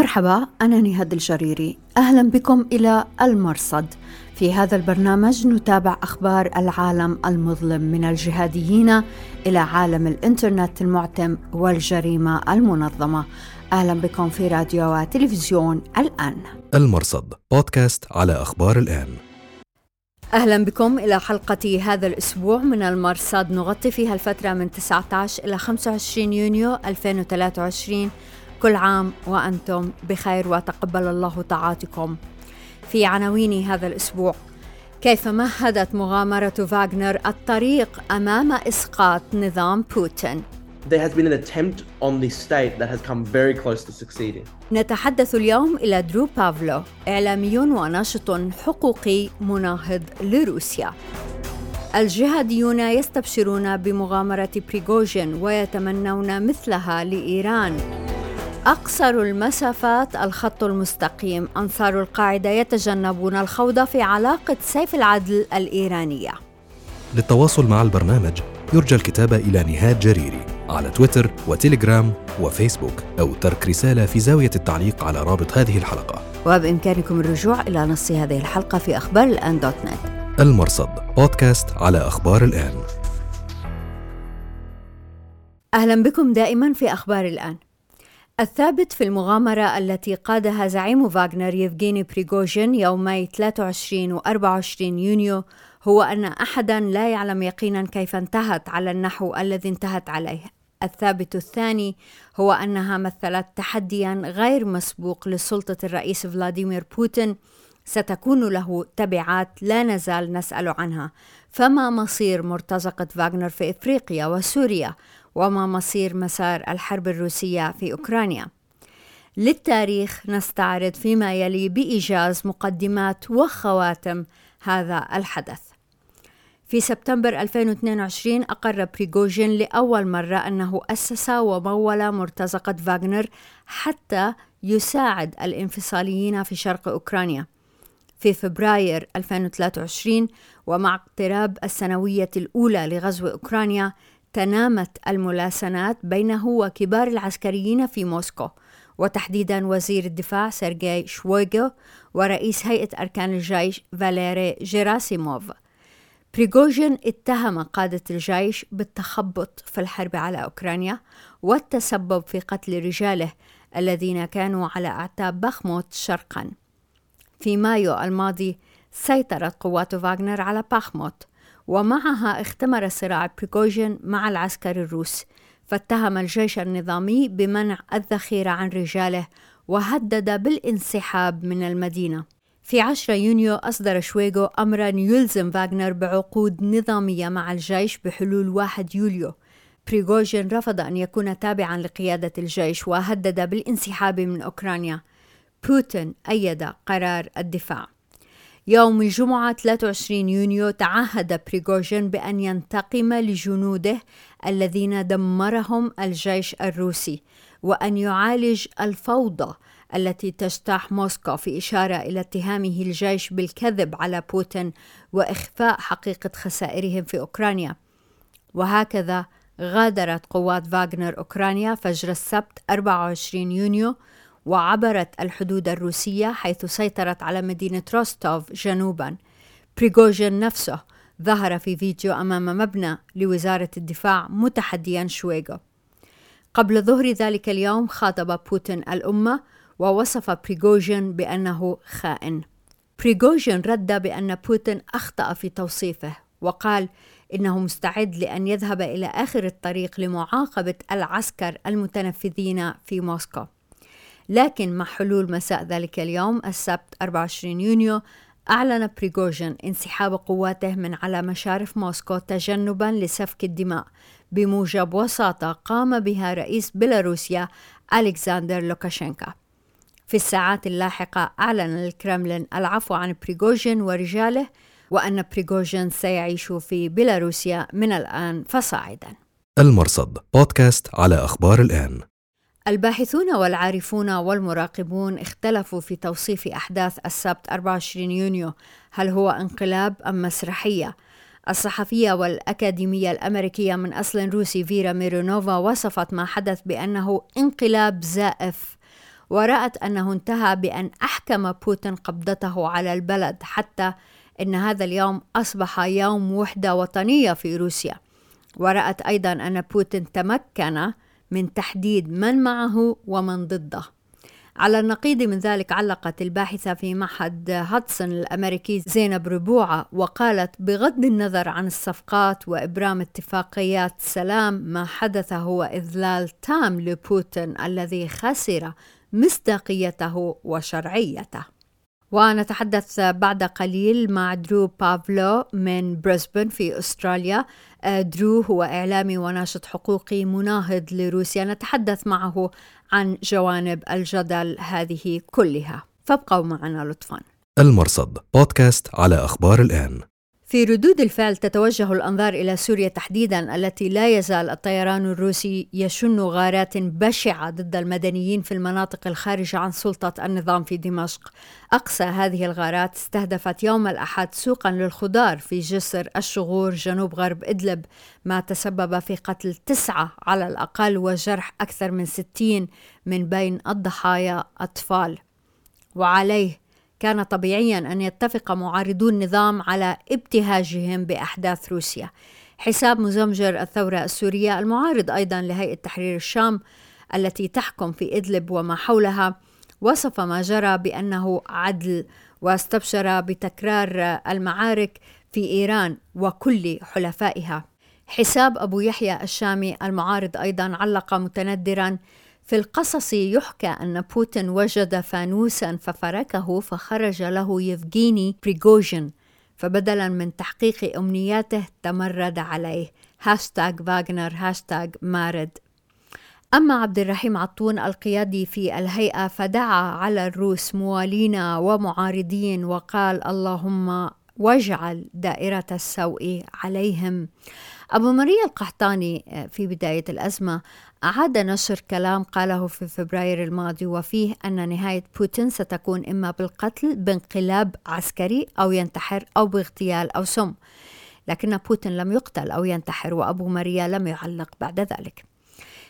مرحبا أنا نهاد الجريري. أهلا بكم إلى المرصد. في هذا البرنامج نتابع أخبار العالم المظلم من الجهاديين إلى عالم الإنترنت المعتم والجريمة المنظمة. أهلا بكم في راديو وتلفزيون الآن. المرصد بودكاست على أخبار الآن. أهلا بكم إلى حلقة هذا الأسبوع من المرصد. نغطي فيها الفترة من 19 إلى 25 يونيو 2023 كل عام وأنتم بخير وتقبل الله طاعاتكم. في عناوين هذا الأسبوع كيف مهدت مغامرة فاغنر الطريق أمام إسقاط نظام بوتين؟ There has been an attempt on the state that has come very close to succeeding. نتحدث اليوم إلى درو بافلو إعلامي وناشط حقوقي مناهض لروسيا. الجهاديون يستبشرون بمغامرة بريغوجين ويتمنون مثلها لإيران. أقصر المسافات الخط المستقيم. أنصار القاعدة يتجنبون الخوض في علاقة سيف العدل الإيرانية. للتواصل مع البرنامج يرجى الكتابة إلى نهاد جريري على تويتر وتليجرام وفيسبوك أو ترك رسالة في زاوية التعليق على رابط هذه الحلقة. وبإمكانكم الرجوع إلى نص هذه الحلقة في أخبار الآن دوت نت. المرصد بودكاست على أخبار الآن. أهلا بكم دائما في أخبار الآن. الثابت في المغامرة التي قادها زعيم فاغنر يفغيني بريغوجين يومي 23 و 24 يونيو هو أن أحدا لا يعلم يقينا كيف انتهت على النحو الذي انتهت عليه. الثابت الثاني هو أنها مثلت تحديا غير مسبوق لسلطة الرئيس فلاديمير بوتين ستكون له تبعات لا نزال نسأل عنها. فما مصير مرتزقة فاغنر في إفريقيا وسوريا؟ وما مصير مسار الحرب الروسية في أوكرانيا. للتاريخ نستعرض فيما يلي بإيجاز مقدمات وخواتم هذا الحدث. في سبتمبر 2022 أقر بريغوجين لأول مرة أنه أسس ومول مرتزقة فاغنر حتى يساعد الانفصاليين في شرق أوكرانيا. في فبراير 2023 ومع اقتراب السنوية الأولى لغزو أوكرانيا تنامت الملاسنات بينه وكبار العسكريين في موسكو. وتحديدا وزير الدفاع سيرجي شويغو ورئيس هيئة أركان الجيش فاليري جيراسيموف. بريغوجين اتهم قادة الجيش بالتخبط في الحرب على أوكرانيا والتسبب في قتل رجاله الذين كانوا على أعتاب بخموت شرقا. في مايو الماضي سيطرت قوات فاغنر على باخموت ومعها اختمر صراع بريغوجين مع العسكر الروس فاتهم الجيش النظامي بمنع الذخيرة عن رجاله وهدد بالانسحاب من المدينة. في 10 يونيو أصدر شويغو أمرا يلزم فاغنر بعقود نظامية مع الجيش بحلول 1 يوليو. بريغوجين رفض أن يكون تابعا لقيادة الجيش وهدد بالانسحاب من أوكرانيا. بوتين أيد قرار الدفاع. يوم الجمعة 23 يونيو تعهد بريغوجين بأن ينتقم لجنوده الذين دمرهم الجيش الروسي وأن يعالج الفوضى التي تجتاح موسكو في إشارة إلى اتهامه الجيش بالكذب على بوتين وإخفاء حقيقة خسائرهم في أوكرانيا. وهكذا غادرت قوات فاغنر أوكرانيا فجر السبت 24 يونيو وعبرت الحدود الروسية حيث سيطرت على مدينة روستوف جنوبا. بريغوجين نفسه ظهر في فيديو أمام مبنى لوزارة الدفاع متحديا شويغو. قبل ظهر ذلك اليوم خاطب بوتين الأمة ووصف بريغوجين بأنه خائن. بريغوجين رد بأن بوتين أخطأ في توصيفه وقال إنه مستعد لأن يذهب إلى آخر الطريق لمعاقبة العسكر المتنفذين في موسكو. لكن مع حلول مساء ذلك اليوم السبت 24 يونيو أعلن بريغوجين انسحاب قواته من على مشارف موسكو تجنبا لسفك الدماء. بموجب وساطة قام بها رئيس بيلاروسيا ألكسندر لوكاشينكا. في الساعات اللاحقة أعلن الكرملين العفو عن بريغوجين ورجاله وأن بريغوجين سيعيش في بيلاروسيا من الآن فصاعدا. المرصد بودكاست على أخبار الآن. الباحثون والعارفون والمراقبون اختلفوا في توصيف أحداث السبت 24 يونيو هل هو انقلاب أم مسرحية؟ الصحفية والأكاديمية الأمريكية من أصل روسي فيرا ميرونوفا وصفت ما حدث بأنه انقلاب زائف ورأت أنه انتهى بأن أحكم بوتين قبضته على البلد حتى أن هذا اليوم أصبح يوم وحدة وطنية في روسيا ورأت أيضا أن بوتين تمكن من تحديد من معه ومن ضده. على النقيض من ذلك علقت الباحثة في معهد هاتسون الأمريكي زينب ربوعة وقالت بغض النظر عن الصفقات وإبرام اتفاقيات سلام ما حدث هو إذلال تام لبوتين الذي خسر مصداقيته وشرعيته. ونتحدث بعد قليل مع درو بافلو من بريسبن في أستراليا. آه، درو هو إعلامي وناشط حقوقي مناهض لروسيا. نتحدث معه عن جوانب الجدل هذه كلها. فابقوا معنا لطفا. المرصد بودكاست على أخبار الآن. في ردود الفعل تتوجه الأنظار إلى سوريا تحديدا التي لا يزال الطيران الروسي يشن غارات بشعة ضد المدنيين في المناطق الخارجة عن سلطة النظام في دمشق. أقصى هذه الغارات استهدفت يوم الأحد سوقا للخضار في جسر الشغور جنوب غرب إدلب ما تسبب في قتل تسعة على الأقل وجرح أكثر من ستين من بين الضحايا أطفال. وعليه كان طبيعيا أن يتفق معارضو النظام على ابتهاجهم بأحداث روسيا. حساب مزمجر الثورة السورية المعارض أيضا لهيئة تحرير الشام التي تحكم في إدلب وما حولها وصف ما جرى بأنه عدل واستبشر بتكرار المعارك في إيران وكل حلفائها. حساب أبو يحيى الشامي المعارض أيضا علق متندرا في القصص يحكى أن بوتين وجد فانوسا ففركه فخرج له يفغيني بريغوجين فبدلا من تحقيق أمنياته تمرد عليه. هاشتاغ فاغنر هاشتاغ مارد. أما عبد الرحيم عطون القيادي في الهيئة فدعا على الروس موالين ومعارضين وقال اللهم واجعل دائرة السوء عليهم. أبو مريا القحطاني آه، في بداية الأزمة أعاد نشر كلام قاله في فبراير الماضي وفيه أن نهاية بوتين ستكون إما بالقتل بانقلاب عسكري أو ينتحر أو باغتيال أو سم. لكن بوتين لم يقتل أو ينتحر وأبو مريا لم يعلق بعد ذلك.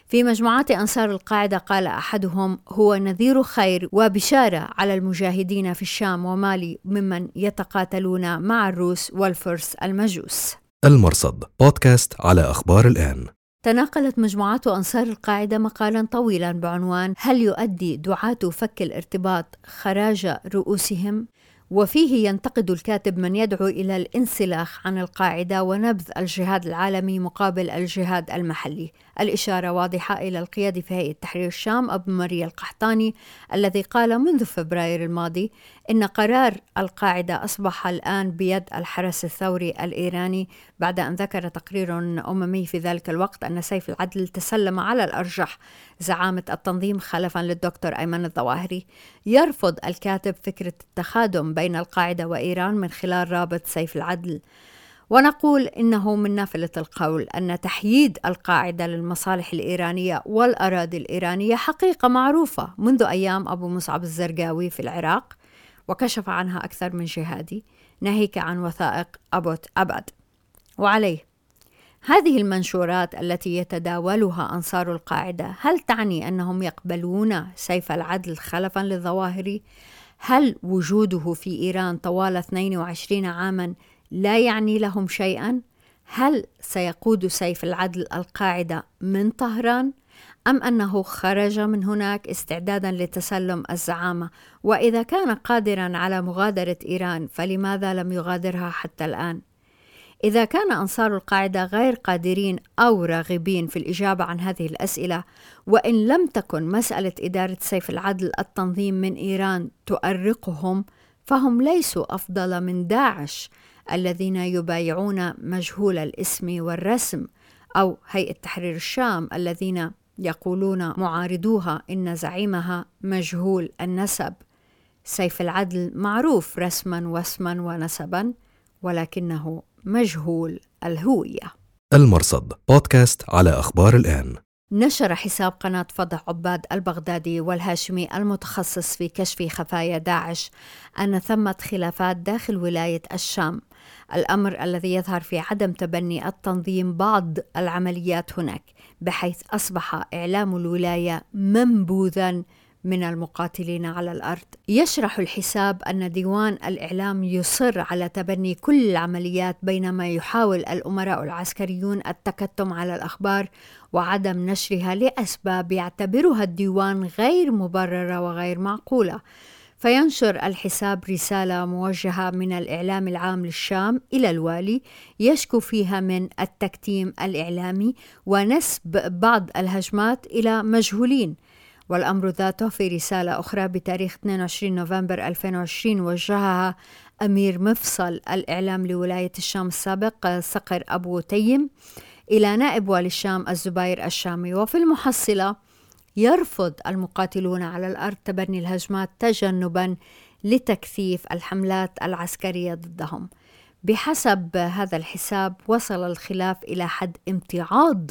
في مجموعات أنصار القاعدة قال أحدهم هو نذير خير وبشارة على المجاهدين في الشام ومالي ممن يتقاتلون مع الروس والفرس المجوس. المرصد بودكاست على أخبار الآن تناقلت مجموعات أنصار القاعدة مقالا طويلا بعنوان هل يؤدي دعاة فك الارتباط خراج رؤوسهم؟ وفيه ينتقد الكاتب من يدعو إلى الانسلاخ عن القاعدة ونبذ الجهاد العالمي مقابل الجهاد المحلي. الإشارة واضحة إلى القيادي في هيئة تحرير الشام أبو مريا القحطاني الذي قال منذ فبراير الماضي إن قرار القاعدة أصبح الآن بيد الحرس الثوري الإيراني بعد أن ذكر تقرير أممي في ذلك الوقت أن سيف العدل تسلم على الأرجح زعامة التنظيم خلفا للدكتور أيمن الظواهري. يرفض الكاتب فكرة التخادم بين القاعدة وإيران من خلال رابط سيف العدل ونقول إنه من نافلة القول أن تحييد القاعدة للمصالح الإيرانية والأراضي الإيرانية حقيقة معروفة منذ أيام أبو مصعب الزرقاوي في العراق وكشف عنها أكثر من جهادي ناهيك عن وثائق أبوت أبد. وعليه هذه المنشورات التي يتداولها أنصار القاعدة هل تعني أنهم يقبلون سيف العدل خلفا للظواهر؟ هل وجوده في إيران طوال 22 عاما لا يعني لهم شيئا؟ هل سيقود سيف العدل القاعدة من طهران؟ أم أنه خرج من هناك استعدادا لتسلم الزعامة؟ وإذا كان قادرا على مغادرة إيران فلماذا لم يغادرها حتى الآن؟ إذا كان أنصار القاعدة غير قادرين أو راغبين في الإجابة عن هذه الأسئلة وإن لم تكن مسألة إدارة سيف العدل التنظيم من إيران تؤرقهم فهم ليسوا أفضل من داعش الذين يبايعون مجهول الاسم والرسم أو هيئة تحرير الشام الذين يقولون معارضوها إن زعيمها مجهول النسب. سيف العدل معروف رسما واسما ونسبا ولكنه مجهول الهوية. المرصد بودكاست على أخبار الآن. نشر حساب قناة فضح عباد البغدادي والهاشمي المتخصص في كشف خفايا داعش أن ثمة خلافات داخل ولاية الشام. الأمر الذي يظهر في عدم تبني التنظيم بعض العمليات هناك بحيث أصبح إعلام الولاية منبوذا من المقاتلين على الأرض. يشرح الحساب أن ديوان الإعلام يصر على تبني كل العمليات بينما يحاول الأمراء العسكريون التكتم على الأخبار وعدم نشرها لأسباب يعتبرها الديوان غير مبررة وغير معقولة. فينشر الحساب رسالة موجهة من الإعلام العام للشام إلى الوالي يشكو فيها من التكتيم الإعلامي ونسب بعض الهجمات إلى مجهولين. والأمر ذاته في رسالة أخرى بتاريخ 22 نوفمبر 2020 وجهها أمير مفصل الإعلام لولاية الشام السابق صقر أبو تيم إلى نائب والي الشام الزبير الشامي. وفي المحصلة يرفض المقاتلون على الأرض تبني الهجمات تجنبا لتكثيف الحملات العسكرية ضدهم. بحسب هذا الحساب وصل الخلاف إلى حد امتعاض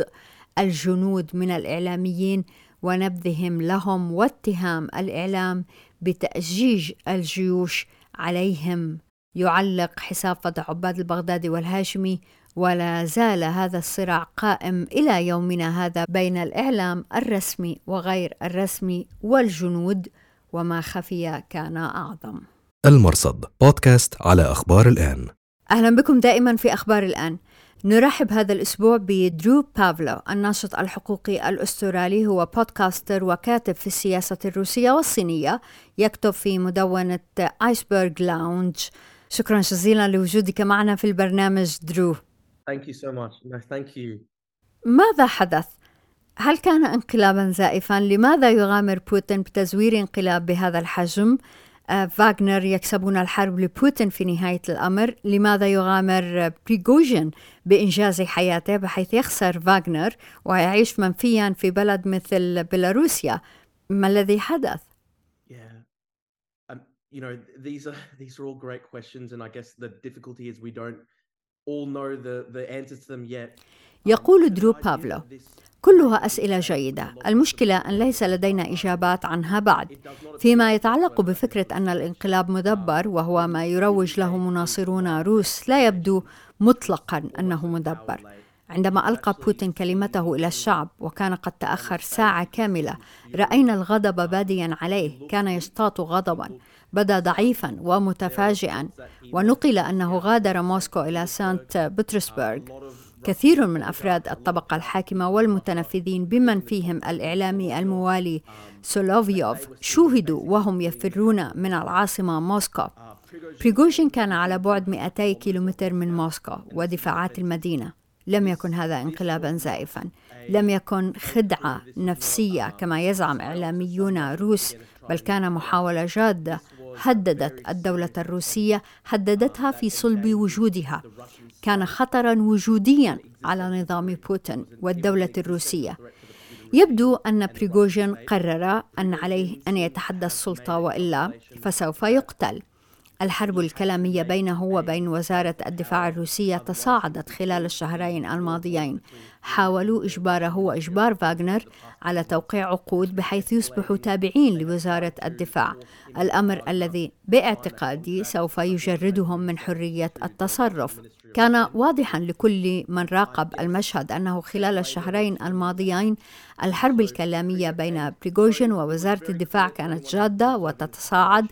الجنود من الإعلاميين ونبذهم لهم واتهام الإعلام بتأجيج الجيوش عليهم. يعلق حساب فتح عباد البغدادي والهاشمي ولا زال هذا الصراع قائم إلى يومنا هذا بين الإعلام الرسمي وغير الرسمي والجنود وما خفي كان أعظم. المرصد بودكاست على أخبار الآن. أهلا بكم دائما في أخبار الآن. نرحب هذا الأسبوع بدرو بافلو الناشط الحقوقي الأسترالي هو بودكاستر وكاتب في السياسة الروسية والصينية يكتب في مدونة Iceberg Lounge شكرا جزيلا لوجودك معنا في البرنامج درو Thank you so much. No, thank you. ماذا حدث؟ هل كان انقلابا زائفا؟ لماذا يغامر بوتين بتزوير انقلاب بهذا الحجم؟ آه، فاغنر يكسبون الحرب لبوتين في نهاية الأمر لماذا يغامر بريغوجين بإنجاز حياته بحيث يخسر فاغنر ويعيش منفيا في بلد مثل بيلاروسيا ما الذي حدث؟ Yeah. Um, you know, these are these are all great questions, and I guess the difficulty is we don't يقول درو بافلو كلها أسئلة جيدة. المشكلة أن ليس لدينا إجابات عنها بعد. فيما يتعلق بفكرة أن الانقلاب مدبر وهو ما يروج له مناصرون روس لا يبدو مطلقا أنه مدبر. عندما ألقى بوتين كلمته إلى الشعب وكان قد تأخر ساعة كاملة رأينا الغضب باديا عليه. كان يشتاط غضبا. بدا ضعيفا ومتفاجئا ونقل أنه غادر موسكو إلى سانت بطرسبرغ. كثير من أفراد الطبقة الحاكمة والمتنفذين بمن فيهم الإعلامي الموالي سولوفيوف شوهدوا وهم يفرون من العاصمة موسكو. بريغوجين كان على بعد 200 كيلومتر من موسكو ودفاعات المدينة. لم يكن هذا انقلابا زائفا. لم يكن خدعة نفسية كما يزعم إعلاميون روس بل كان محاولة جادة هددت الدولة الروسية هددتها في صلب وجودها. كان خطرا وجوديا على نظام بوتين والدولة الروسية. يبدو أن بريغوجين قرر أن عليه أن يتحدى السلطة وإلا فسوف يقتل. الحرب الكلامية بينه وبين وزارة الدفاع الروسية تصاعدت خلال الشهرين الماضيين. حاولوا إجباره وإجبار فاغنر على توقيع عقود بحيث يصبحوا تابعين لوزارة الدفاع. الأمر الذي باعتقادي سوف يجردهم من حرية التصرف. كان واضحا لكل من راقب المشهد أنه خلال الشهرين الماضيين الحرب الكلامية بين بريغوجين ووزارة الدفاع كانت جادة وتتصاعد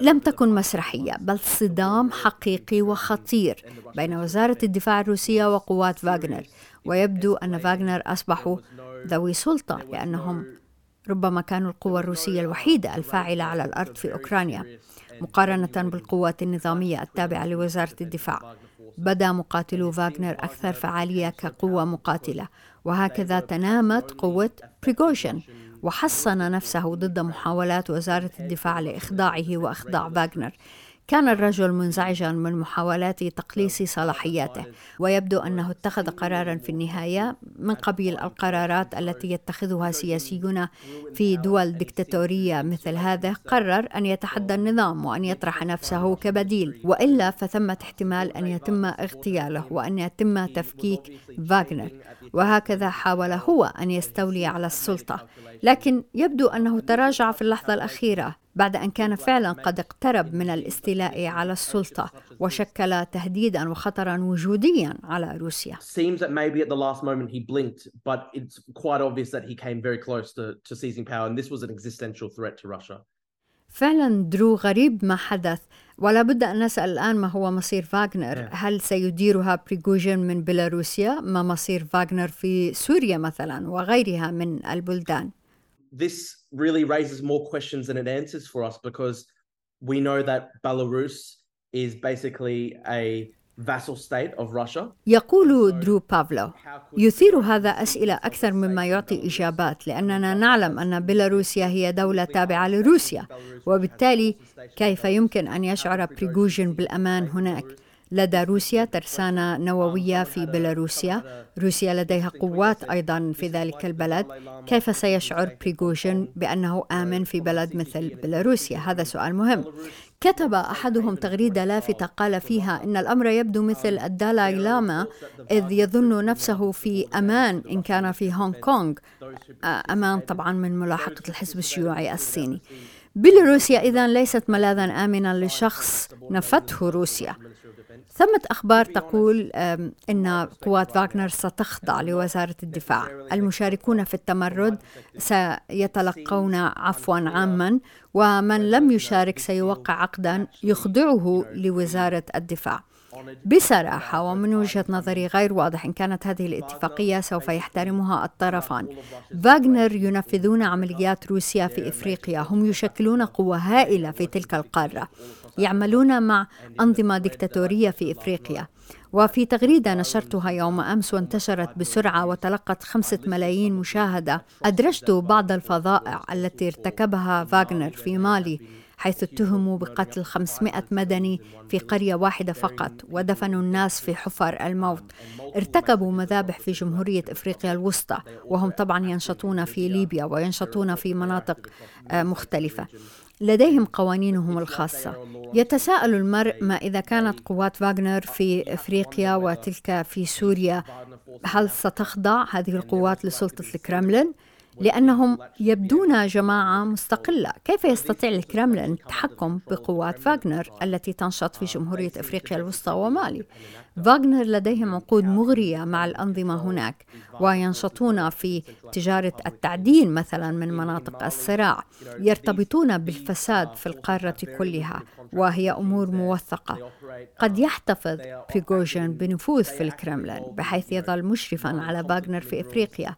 لم تكن مسرحية بل صدام حقيقي وخطير بين وزارة الدفاع الروسية وقوات فاغنر ويبدو أن فاغنر أصبحوا ذوي سلطة لأنهم ربما كانوا القوة الروسية الوحيدة الفاعلة على الأرض في أوكرانيا مقارنة بالقوات النظامية التابعة لوزارة الدفاع. بدا مقاتلو فاغنر أكثر فعالية كقوة مقاتلة وهكذا تنامت قوة بريغوشن وحصن نفسه ضد محاولات وزارة الدفاع لإخضاعه وإخضاع فاغنر كان الرجل منزعجا من محاولات تقليص صلاحياته ويبدو أنه اتخذ قرارا في النهاية من قبيل القرارات التي يتخذها سياسيون في دول دكتاتورية مثل هذا قرر أن يتحدى النظام وأن يطرح نفسه كبديل. وإلا فثمة احتمال أن يتم اغتياله وأن يتم تفكيك فاغنر. وهكذا حاول هو أن يستولي على السلطة. لكن يبدو أنه تراجع في اللحظة الأخيرة. بعد أن كان فعلا قد اقترب من الاستيلاء على السلطة وشكل تهديدا وخطرا وجوديا على روسيا. Seems that maybe at the last moment he blinked, but it's quite obvious that he came very close to, to seizing power, and this was an existential threat to Russia. فعلا درو غريب ما حدث ولا بد أن نسأل الآن ما هو مصير فاغنر هل سيديرها بريغوجين من بيلاروسيا ما مصير فاغنر في سوريا مثلا وغيرها من البلدان This really raises more questions than it answers for us because we know that Belarus is basically a يقول درو بافلو يثير هذا أسئلة أكثر مما يعطي إجابات لأننا نعلم أن بيلاروسيا هي دولة تابعة لروسيا وبالتالي كيف يمكن أن يشعر بريغوجين بالأمان هناك؟ لدى روسيا ترسانة نووية في بيلاروسيا. روسيا لديها قوات أيضا في ذلك البلد. كيف سيشعر بريغوجين بأنه آمن في بلد مثل بيلاروسيا؟ هذا سؤال مهم. كتب أحدهم تغريدة لافتة قال فيها إن الأمر يبدو مثل الدالاي لاما إذ يظن نفسه في أمان إن كان في هونغ كونغ أمان طبعا من ملاحقة الحزب الشيوعي الصيني. بيلاروسيا إذا ليست ملاذا آمنا لشخص نفته روسيا. ثمة أخبار تقول أن قوات فاغنر ستخضع لوزارة الدفاع. المشاركون في التمرد سيتلقون عفوا عاما ومن لم يشارك سيوقع عقدا يخضعه لوزارة الدفاع. بصراحة ومن وجهة نظري غير واضح إن كانت هذه الاتفاقية سوف يحترمها الطرفان. فاغنر ينفذون عمليات روسيا في إفريقيا. هم يشكلون قوة هائلة في تلك القارة. يعملون مع أنظمة ديكتاتورية في إفريقيا. وفي تغريدة نشرتها يوم أمس وانتشرت بسرعة وتلقت خمسة ملايين مشاهدة. أدرجت بعض الفظائع التي ارتكبها فاغنر في مالي حيث اتهموا بقتل 500 مدني في قرية واحدة فقط ودفنوا الناس في حفر الموت. ارتكبوا مذابح في جمهورية إفريقيا الوسطى وهم طبعا ينشطون في ليبيا وينشطون في مناطق آه، مختلفة. لديهم قوانينهم الخاصة يتساءل المرء ما إذا كانت قوات فاغنر في إفريقيا وتلك في سوريا هل ستخضع هذه القوات لسلطة الكرملين؟ لأنهم يبدون جماعة مستقلة. كيف يستطيع الكرملين التحكم بقوات فاغنر التي تنشط في جمهورية إفريقيا الوسطى ومالي؟ فاغنر لديهم عقود مغرية مع الأنظمة هناك وينشطون في تجارة التعدين مثلا من مناطق الصراع يرتبطون بالفساد في القارة كلها وهي أمور موثقة. قد يحتفظ بريغوجين بنفوذ في الكرملين بحيث يظل مشرفا على فاغنر في إفريقيا.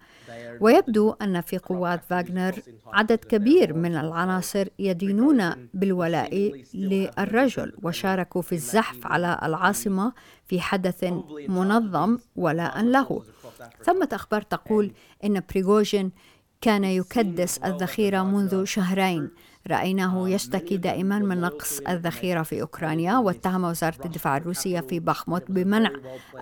ويبدو أن في قوات فاغنر عدد كبير من العناصر يدينون بالولاء للرجل وشاركوا في الزحف على العاصمة في حدث منظم ولاء له. ثمة أخبار تقول إن بريغوجين كان يكدس الذخيرة منذ شهرين. رأيناه يشتكي دائما من نقص الذخيرة في أوكرانيا واتهم وزارة الدفاع الروسية في بخموت بمنع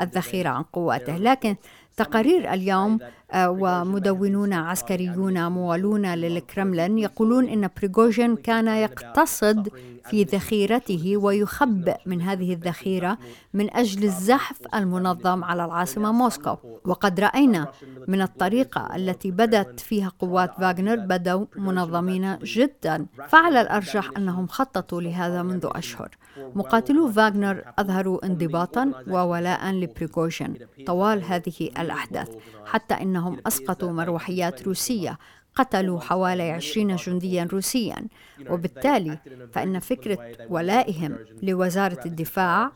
الذخيرة عن قواته لكن تقارير اليوم آه، ومدونون عسكريون موالون للكرملين يقولون إن بريغوجين كان يقتصد في ذخيرته ويخبئ من هذه الذخيرة من أجل الزحف المنظم على العاصمة موسكو. وقد رأينا من الطريقة التي بدت فيها قوات فاغنر بدوا منظمين جدا. فعلى الأرجح أنهم خططوا لهذا منذ أشهر. مقاتلو فاغنر أظهروا انضباطا وولاء لبريغوجين طوال هذه الأحداث حتى إنهم أسقطوا مروحيات روسية قتلوا حوالي 20 جنديا روسيا. وبالتالي فإن فكرة ولائهم لوزارة الدفاع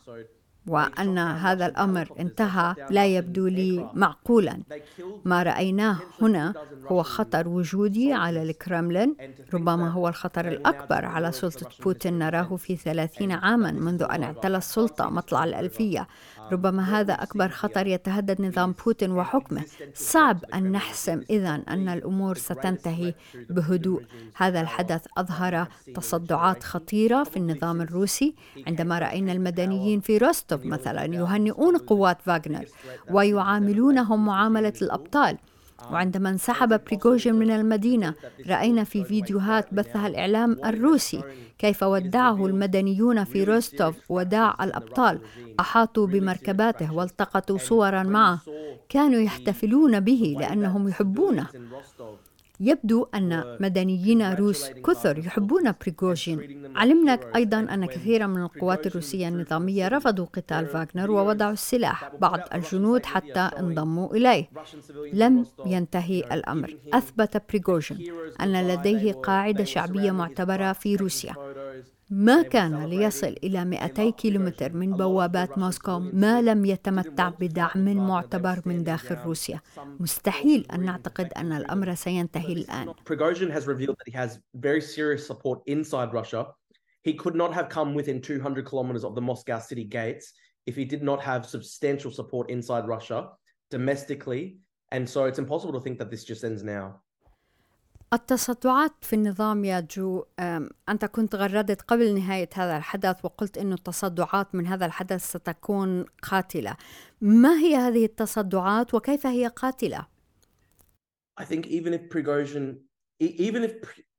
وأن هذا الأمر انتهى لا يبدو لي معقولا. ما رأيناه هنا هو خطر وجودي على الكرملين ربما هو الخطر الأكبر على سلطة بوتين نراه في ثلاثين عاما منذ أن اعتلى السلطة مطلع الألفية. ربما هذا أكبر خطر يتهدد نظام بوتين وحكمه. صعب أن نحسم إذا أن الأمور ستنتهي بهدوء. هذا الحدث أظهر تصدعات خطيرة في النظام الروسي. عندما رأينا المدنيين في روستوف مثلا يهنئون قوات فاغنر ويعاملونهم معاملة الأبطال وعندما انسحب بريغوجين من المدينة رأينا في فيديوهات بثها الإعلام الروسي كيف ودعه المدنيون في روستوف وداع الأبطال أحاطوا بمركباته والتقطوا صورا معه. كانوا يحتفلون به لأنهم يحبونه. يبدو أن مدنيين روس كثر يحبون بريغوجين علمنا أيضا أن كثيرا من القوات الروسية النظامية رفضوا قتال فاغنر ووضعوا السلاح بعض الجنود حتى انضموا إليه. لم ينتهي الأمر. أثبت بريغوجين أن لديه قاعدة شعبية معتبرة في روسيا. ما كان ليصل إلى 200 كيلومتر من بوابات موسكو ما لم يتمتع بدعم معتبر من داخل روسيا مستحيل أن نعتقد أن الأمر سينتهي الآن. He could not have come within 200 kilometers of the Moscow city gates if he did not have substantial support inside Russia domestically. And so it's impossible to think that this just ends now. التصدعات في النظام يا جو أنت كنت غردت قبل نهاية هذا الحدث وقلت أن التصدعات من هذا الحدث ستكون قاتلة. ما هي هذه التصدعات وكيف هي قاتلة؟ I think even if Prigozhin, even if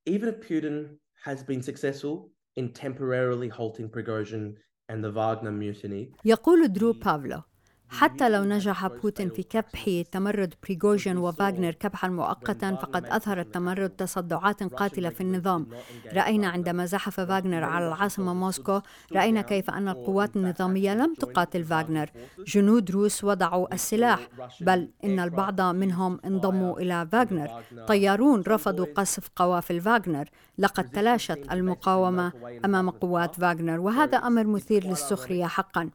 even if Putin has been successful in temporarily halting Prigozhin and the Wagner mutiny, يقول درو بافلو. حتى لو نجح بوتين في كبح تمرد بريغوجين وفاغنر كبحا مؤقتا فقد أظهر التمرد تصدعات قاتلة في النظام. رأينا عندما زحف فاغنر على العاصمة موسكو رأينا كيف أن القوات النظامية لم تقاتل فاغنر. جنود روس وضعوا السلاح بل إن البعض منهم انضموا إلى فاغنر. طيارون رفضوا قصف قوافل فاغنر. لقد تلاشت المقاومة أمام قوات فاغنر وهذا أمر مثير للسخرية حقا.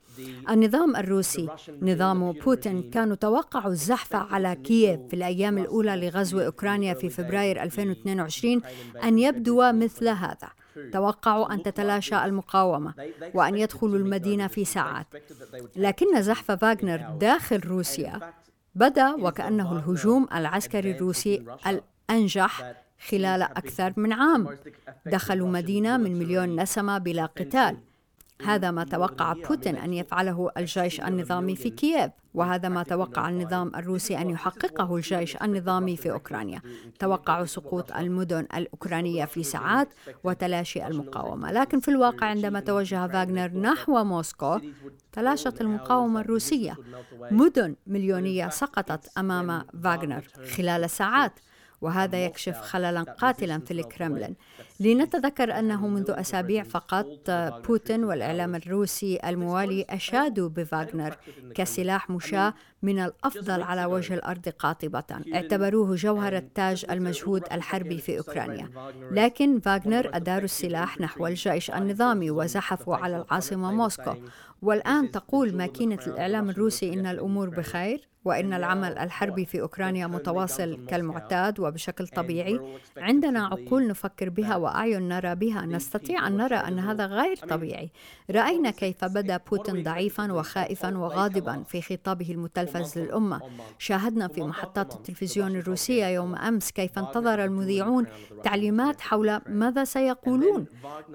النظام الروسي نظام بوتين كانوا توقعوا الزحف على كييف في الأيام الأولى لغزو أوكرانيا في فبراير 2022 أن يبدو مثل هذا. توقعوا أن تتلاشى المقاومة وأن يدخلوا المدينة في ساعات. لكن زحف فاغنر داخل روسيا بدا وكأنه الهجوم العسكري الروسي الأنجح خلال أكثر من عام. دخلوا مدينة من مليون نسمة بلا قتال. هذا ما توقع بوتين أن يفعله الجيش النظامي في كييف وهذا ما توقع النظام الروسي أن يحققه الجيش النظامي في أوكرانيا. توقعوا سقوط المدن الأوكرانية في ساعات وتلاشي المقاومة. لكن في الواقع عندما توجه فاغنر نحو موسكو تلاشت المقاومة الروسية. مدن مليونية سقطت أمام فاغنر خلال ساعات. وهذا يكشف خللا قاتلا في الكرملين لنتذكر أنه منذ أسابيع فقط بوتين والإعلام الروسي الموالي أشادوا بفاغنر كسلاح مشاة من الأفضل على وجه الأرض قاطبة. اعتبروه جوهر التاج المجهود الحربي في أوكرانيا. لكن فاغنر أداروا السلاح نحو الجيش النظامي وزحفوا على العاصمة موسكو. والآن تقول ماكينة الإعلام الروسي إن الأمور بخير. وإن العمل الحربي في أوكرانيا متواصل كالمعتاد وبشكل طبيعي. عندنا عقول نفكر بها وأعين نرى بها. نستطيع أن نرى أن هذا غير طبيعي. رأينا كيف بدأ بوتين ضعيفا وخائفا وغاضبا في خطابه المتلفز للأمة. شاهدنا في محطات التلفزيون الروسية يوم أمس كيف انتظر المذيعون تعليمات حول ماذا سيقولون؟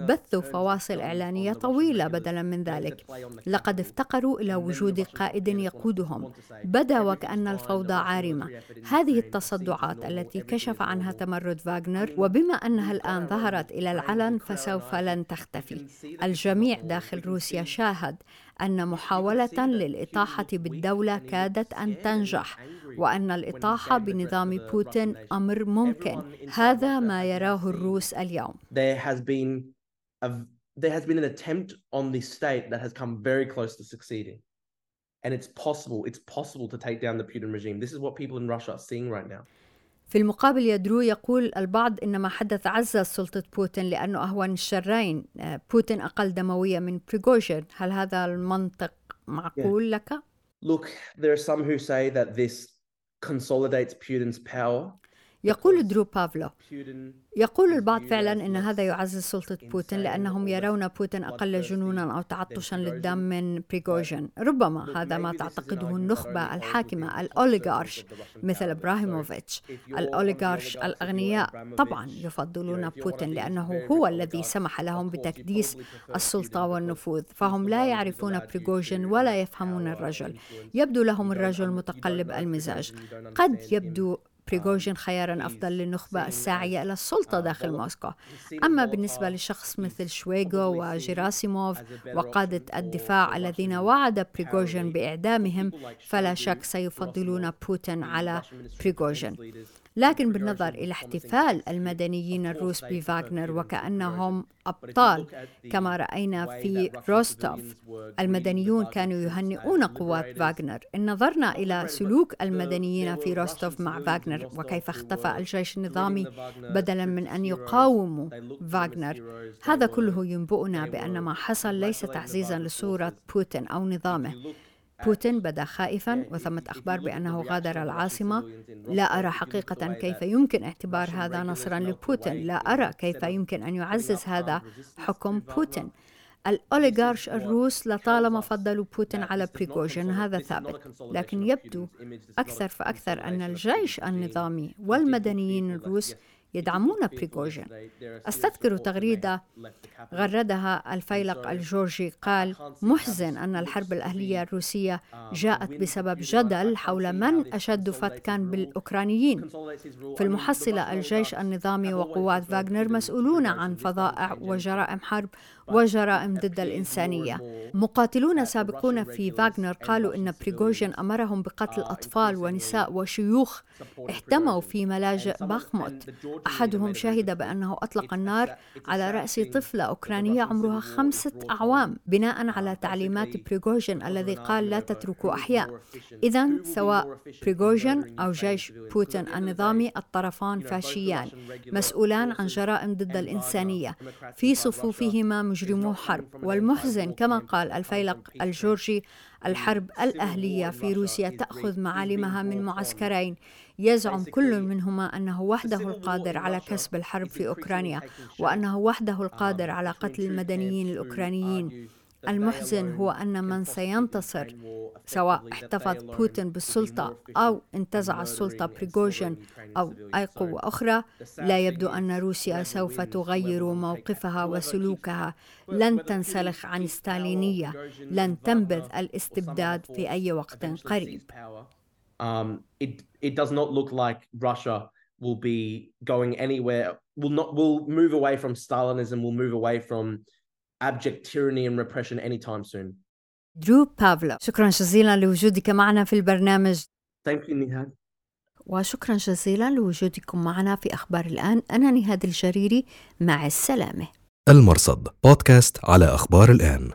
بثوا فواصل إعلانية طويلة بدلا من ذلك. لقد افتقروا إلى وجود قائد يقودهم. بدا وكأن الفوضى عارمة. هذه التصدعات التي كشف عنها تمرد فاغنر وبما أنها الآن ظهرت إلى العلن فسوف لن تختفي. الجميع داخل روسيا شاهد أن محاولة للإطاحة بالدولة كادت أن تنجح وأن الإطاحة بنظام بوتين أمر ممكن. هذا ما يراه الروس اليوم. There has been a, there has been an attempt on the state that has come very close to succeeding. and it's possible it's possible to take down the Putin regime this is what people in Russia are seeing right now في المقابل يدرو يقول البعض إن ما حدث عزز سلطة بوتين لأنه أهون الشرين بوتين أقل دموية من بريغوجين هل هذا المنطق معقول yeah. لك؟ Look, there are some who say that this consolidates Putin's power يقول درو بافلو. يقول البعض فعلا إن هذا يعزز سلطة بوتين لأنهم يرون بوتين أقل جنونا أو تعطشا للدم من بريغوجين ربما هذا ما تعتقده النخبة الحاكمة الأوليغارش مثل أبراموفيتش. الأوليغارش الأغنياء طبعا يفضلون بوتين لأنه هو الذي سمح لهم بتكديس السلطة والنفوذ فهم لا يعرفون بريغوجين ولا يفهمون الرجل. يبدو لهم الرجل متقلب المزاج. قد يبدو بريغوجين خيارا أفضل للنخبة الساعية إلى السلطة داخل موسكو. أما بالنسبة لشخص مثل شويغو وجيراسيموف وقادة الدفاع الذين وعد بريغوجين بإعدامهم فلا شك سيفضلون بوتين على بريغوجين لكن بالنظر إلى احتفال المدنيين الروس بفاغنر وكأنهم أبطال. كما رأينا في روستوف المدنيون كانوا يهنئون قوات فاغنر إن نظرنا إلى سلوك المدنيين في روستوف مع فاغنر وكيف اختفى الجيش النظامي بدلا من أن يقاوموا فاغنر هذا كله ينبئنا بأن ما حصل ليس تعزيزا لصورة بوتين أو نظامه. بوتين بدا خائفا وثمة أخبار بأنه غادر العاصمة. لا أرى حقيقة كيف يمكن اعتبار هذا نصرا لبوتين. لا أرى كيف يمكن أن يعزز هذا حكم بوتين. الأوليغارش الروس لطالما فضلوا بوتين على بريغوجين هذا ثابت. لكن يبدو أكثر فأكثر أن الجيش النظامي والمدنيين الروس يدعمون بريغوجين أستذكر تغريدة غردها الفيلق الجورجي قال محزن أن الحرب الأهلية الروسية جاءت بسبب جدل حول من أشد فتكا بالأوكرانيين. في المحصلة الجيش النظامي وقوات فاغنر مسؤولون عن فظائع وجرائم حرب. وجرائم ضد الإنسانية. مقاتلون سابقون في فاغنر قالوا إن بريغوجين أمرهم بقتل أطفال ونساء وشيوخ احتموا في ملاجئ باخموت أحدهم شهد بأنه أطلق النار على رأس طفلة أوكرانية عمرها خمسة أعوام. بناء على تعليمات بريغوجين الذي قال لا تتركوا أحياء. إذا سواء بريغوجين أو جيش بوتين النظامي الطرفان فاشيان. مسؤولان عن جرائم ضد الإنسانية. في صفوفهما مجرمو حرب. والمحزن كما قال الفيلق الجورجي الحرب الأهلية في روسيا تأخذ معالمها من معسكرين. يزعم كل منهما أنه وحده القادر على كسب الحرب في أوكرانيا وأنه وحده القادر على قتل المدنيين الأوكرانيين. المحزن هو أن من سينتصر سواء احتفظ بوتين بالسلطة أو انتزع السلطة بريغوجين أو أي قوة أخرى لا يبدو أن روسيا سوف تغير موقفها وسلوكها. لن تنسلخ عن ستالينية لن تنبذ الاستبداد في أي وقت قريب. Um, it, does not look like Russia will be going anywhere, will not will move away from Stalinism, will move away from abject tyranny and repression anytime soon. درو بافلو شكرا جزيلا لوجودك معنا في البرنامج. Thank you, Nihad. وشكرا جزيلا لوجودكم معنا في أخبار الآن. أنا نهاد الجريري مع السلامة. المرصد بودكاست على أخبار الآن.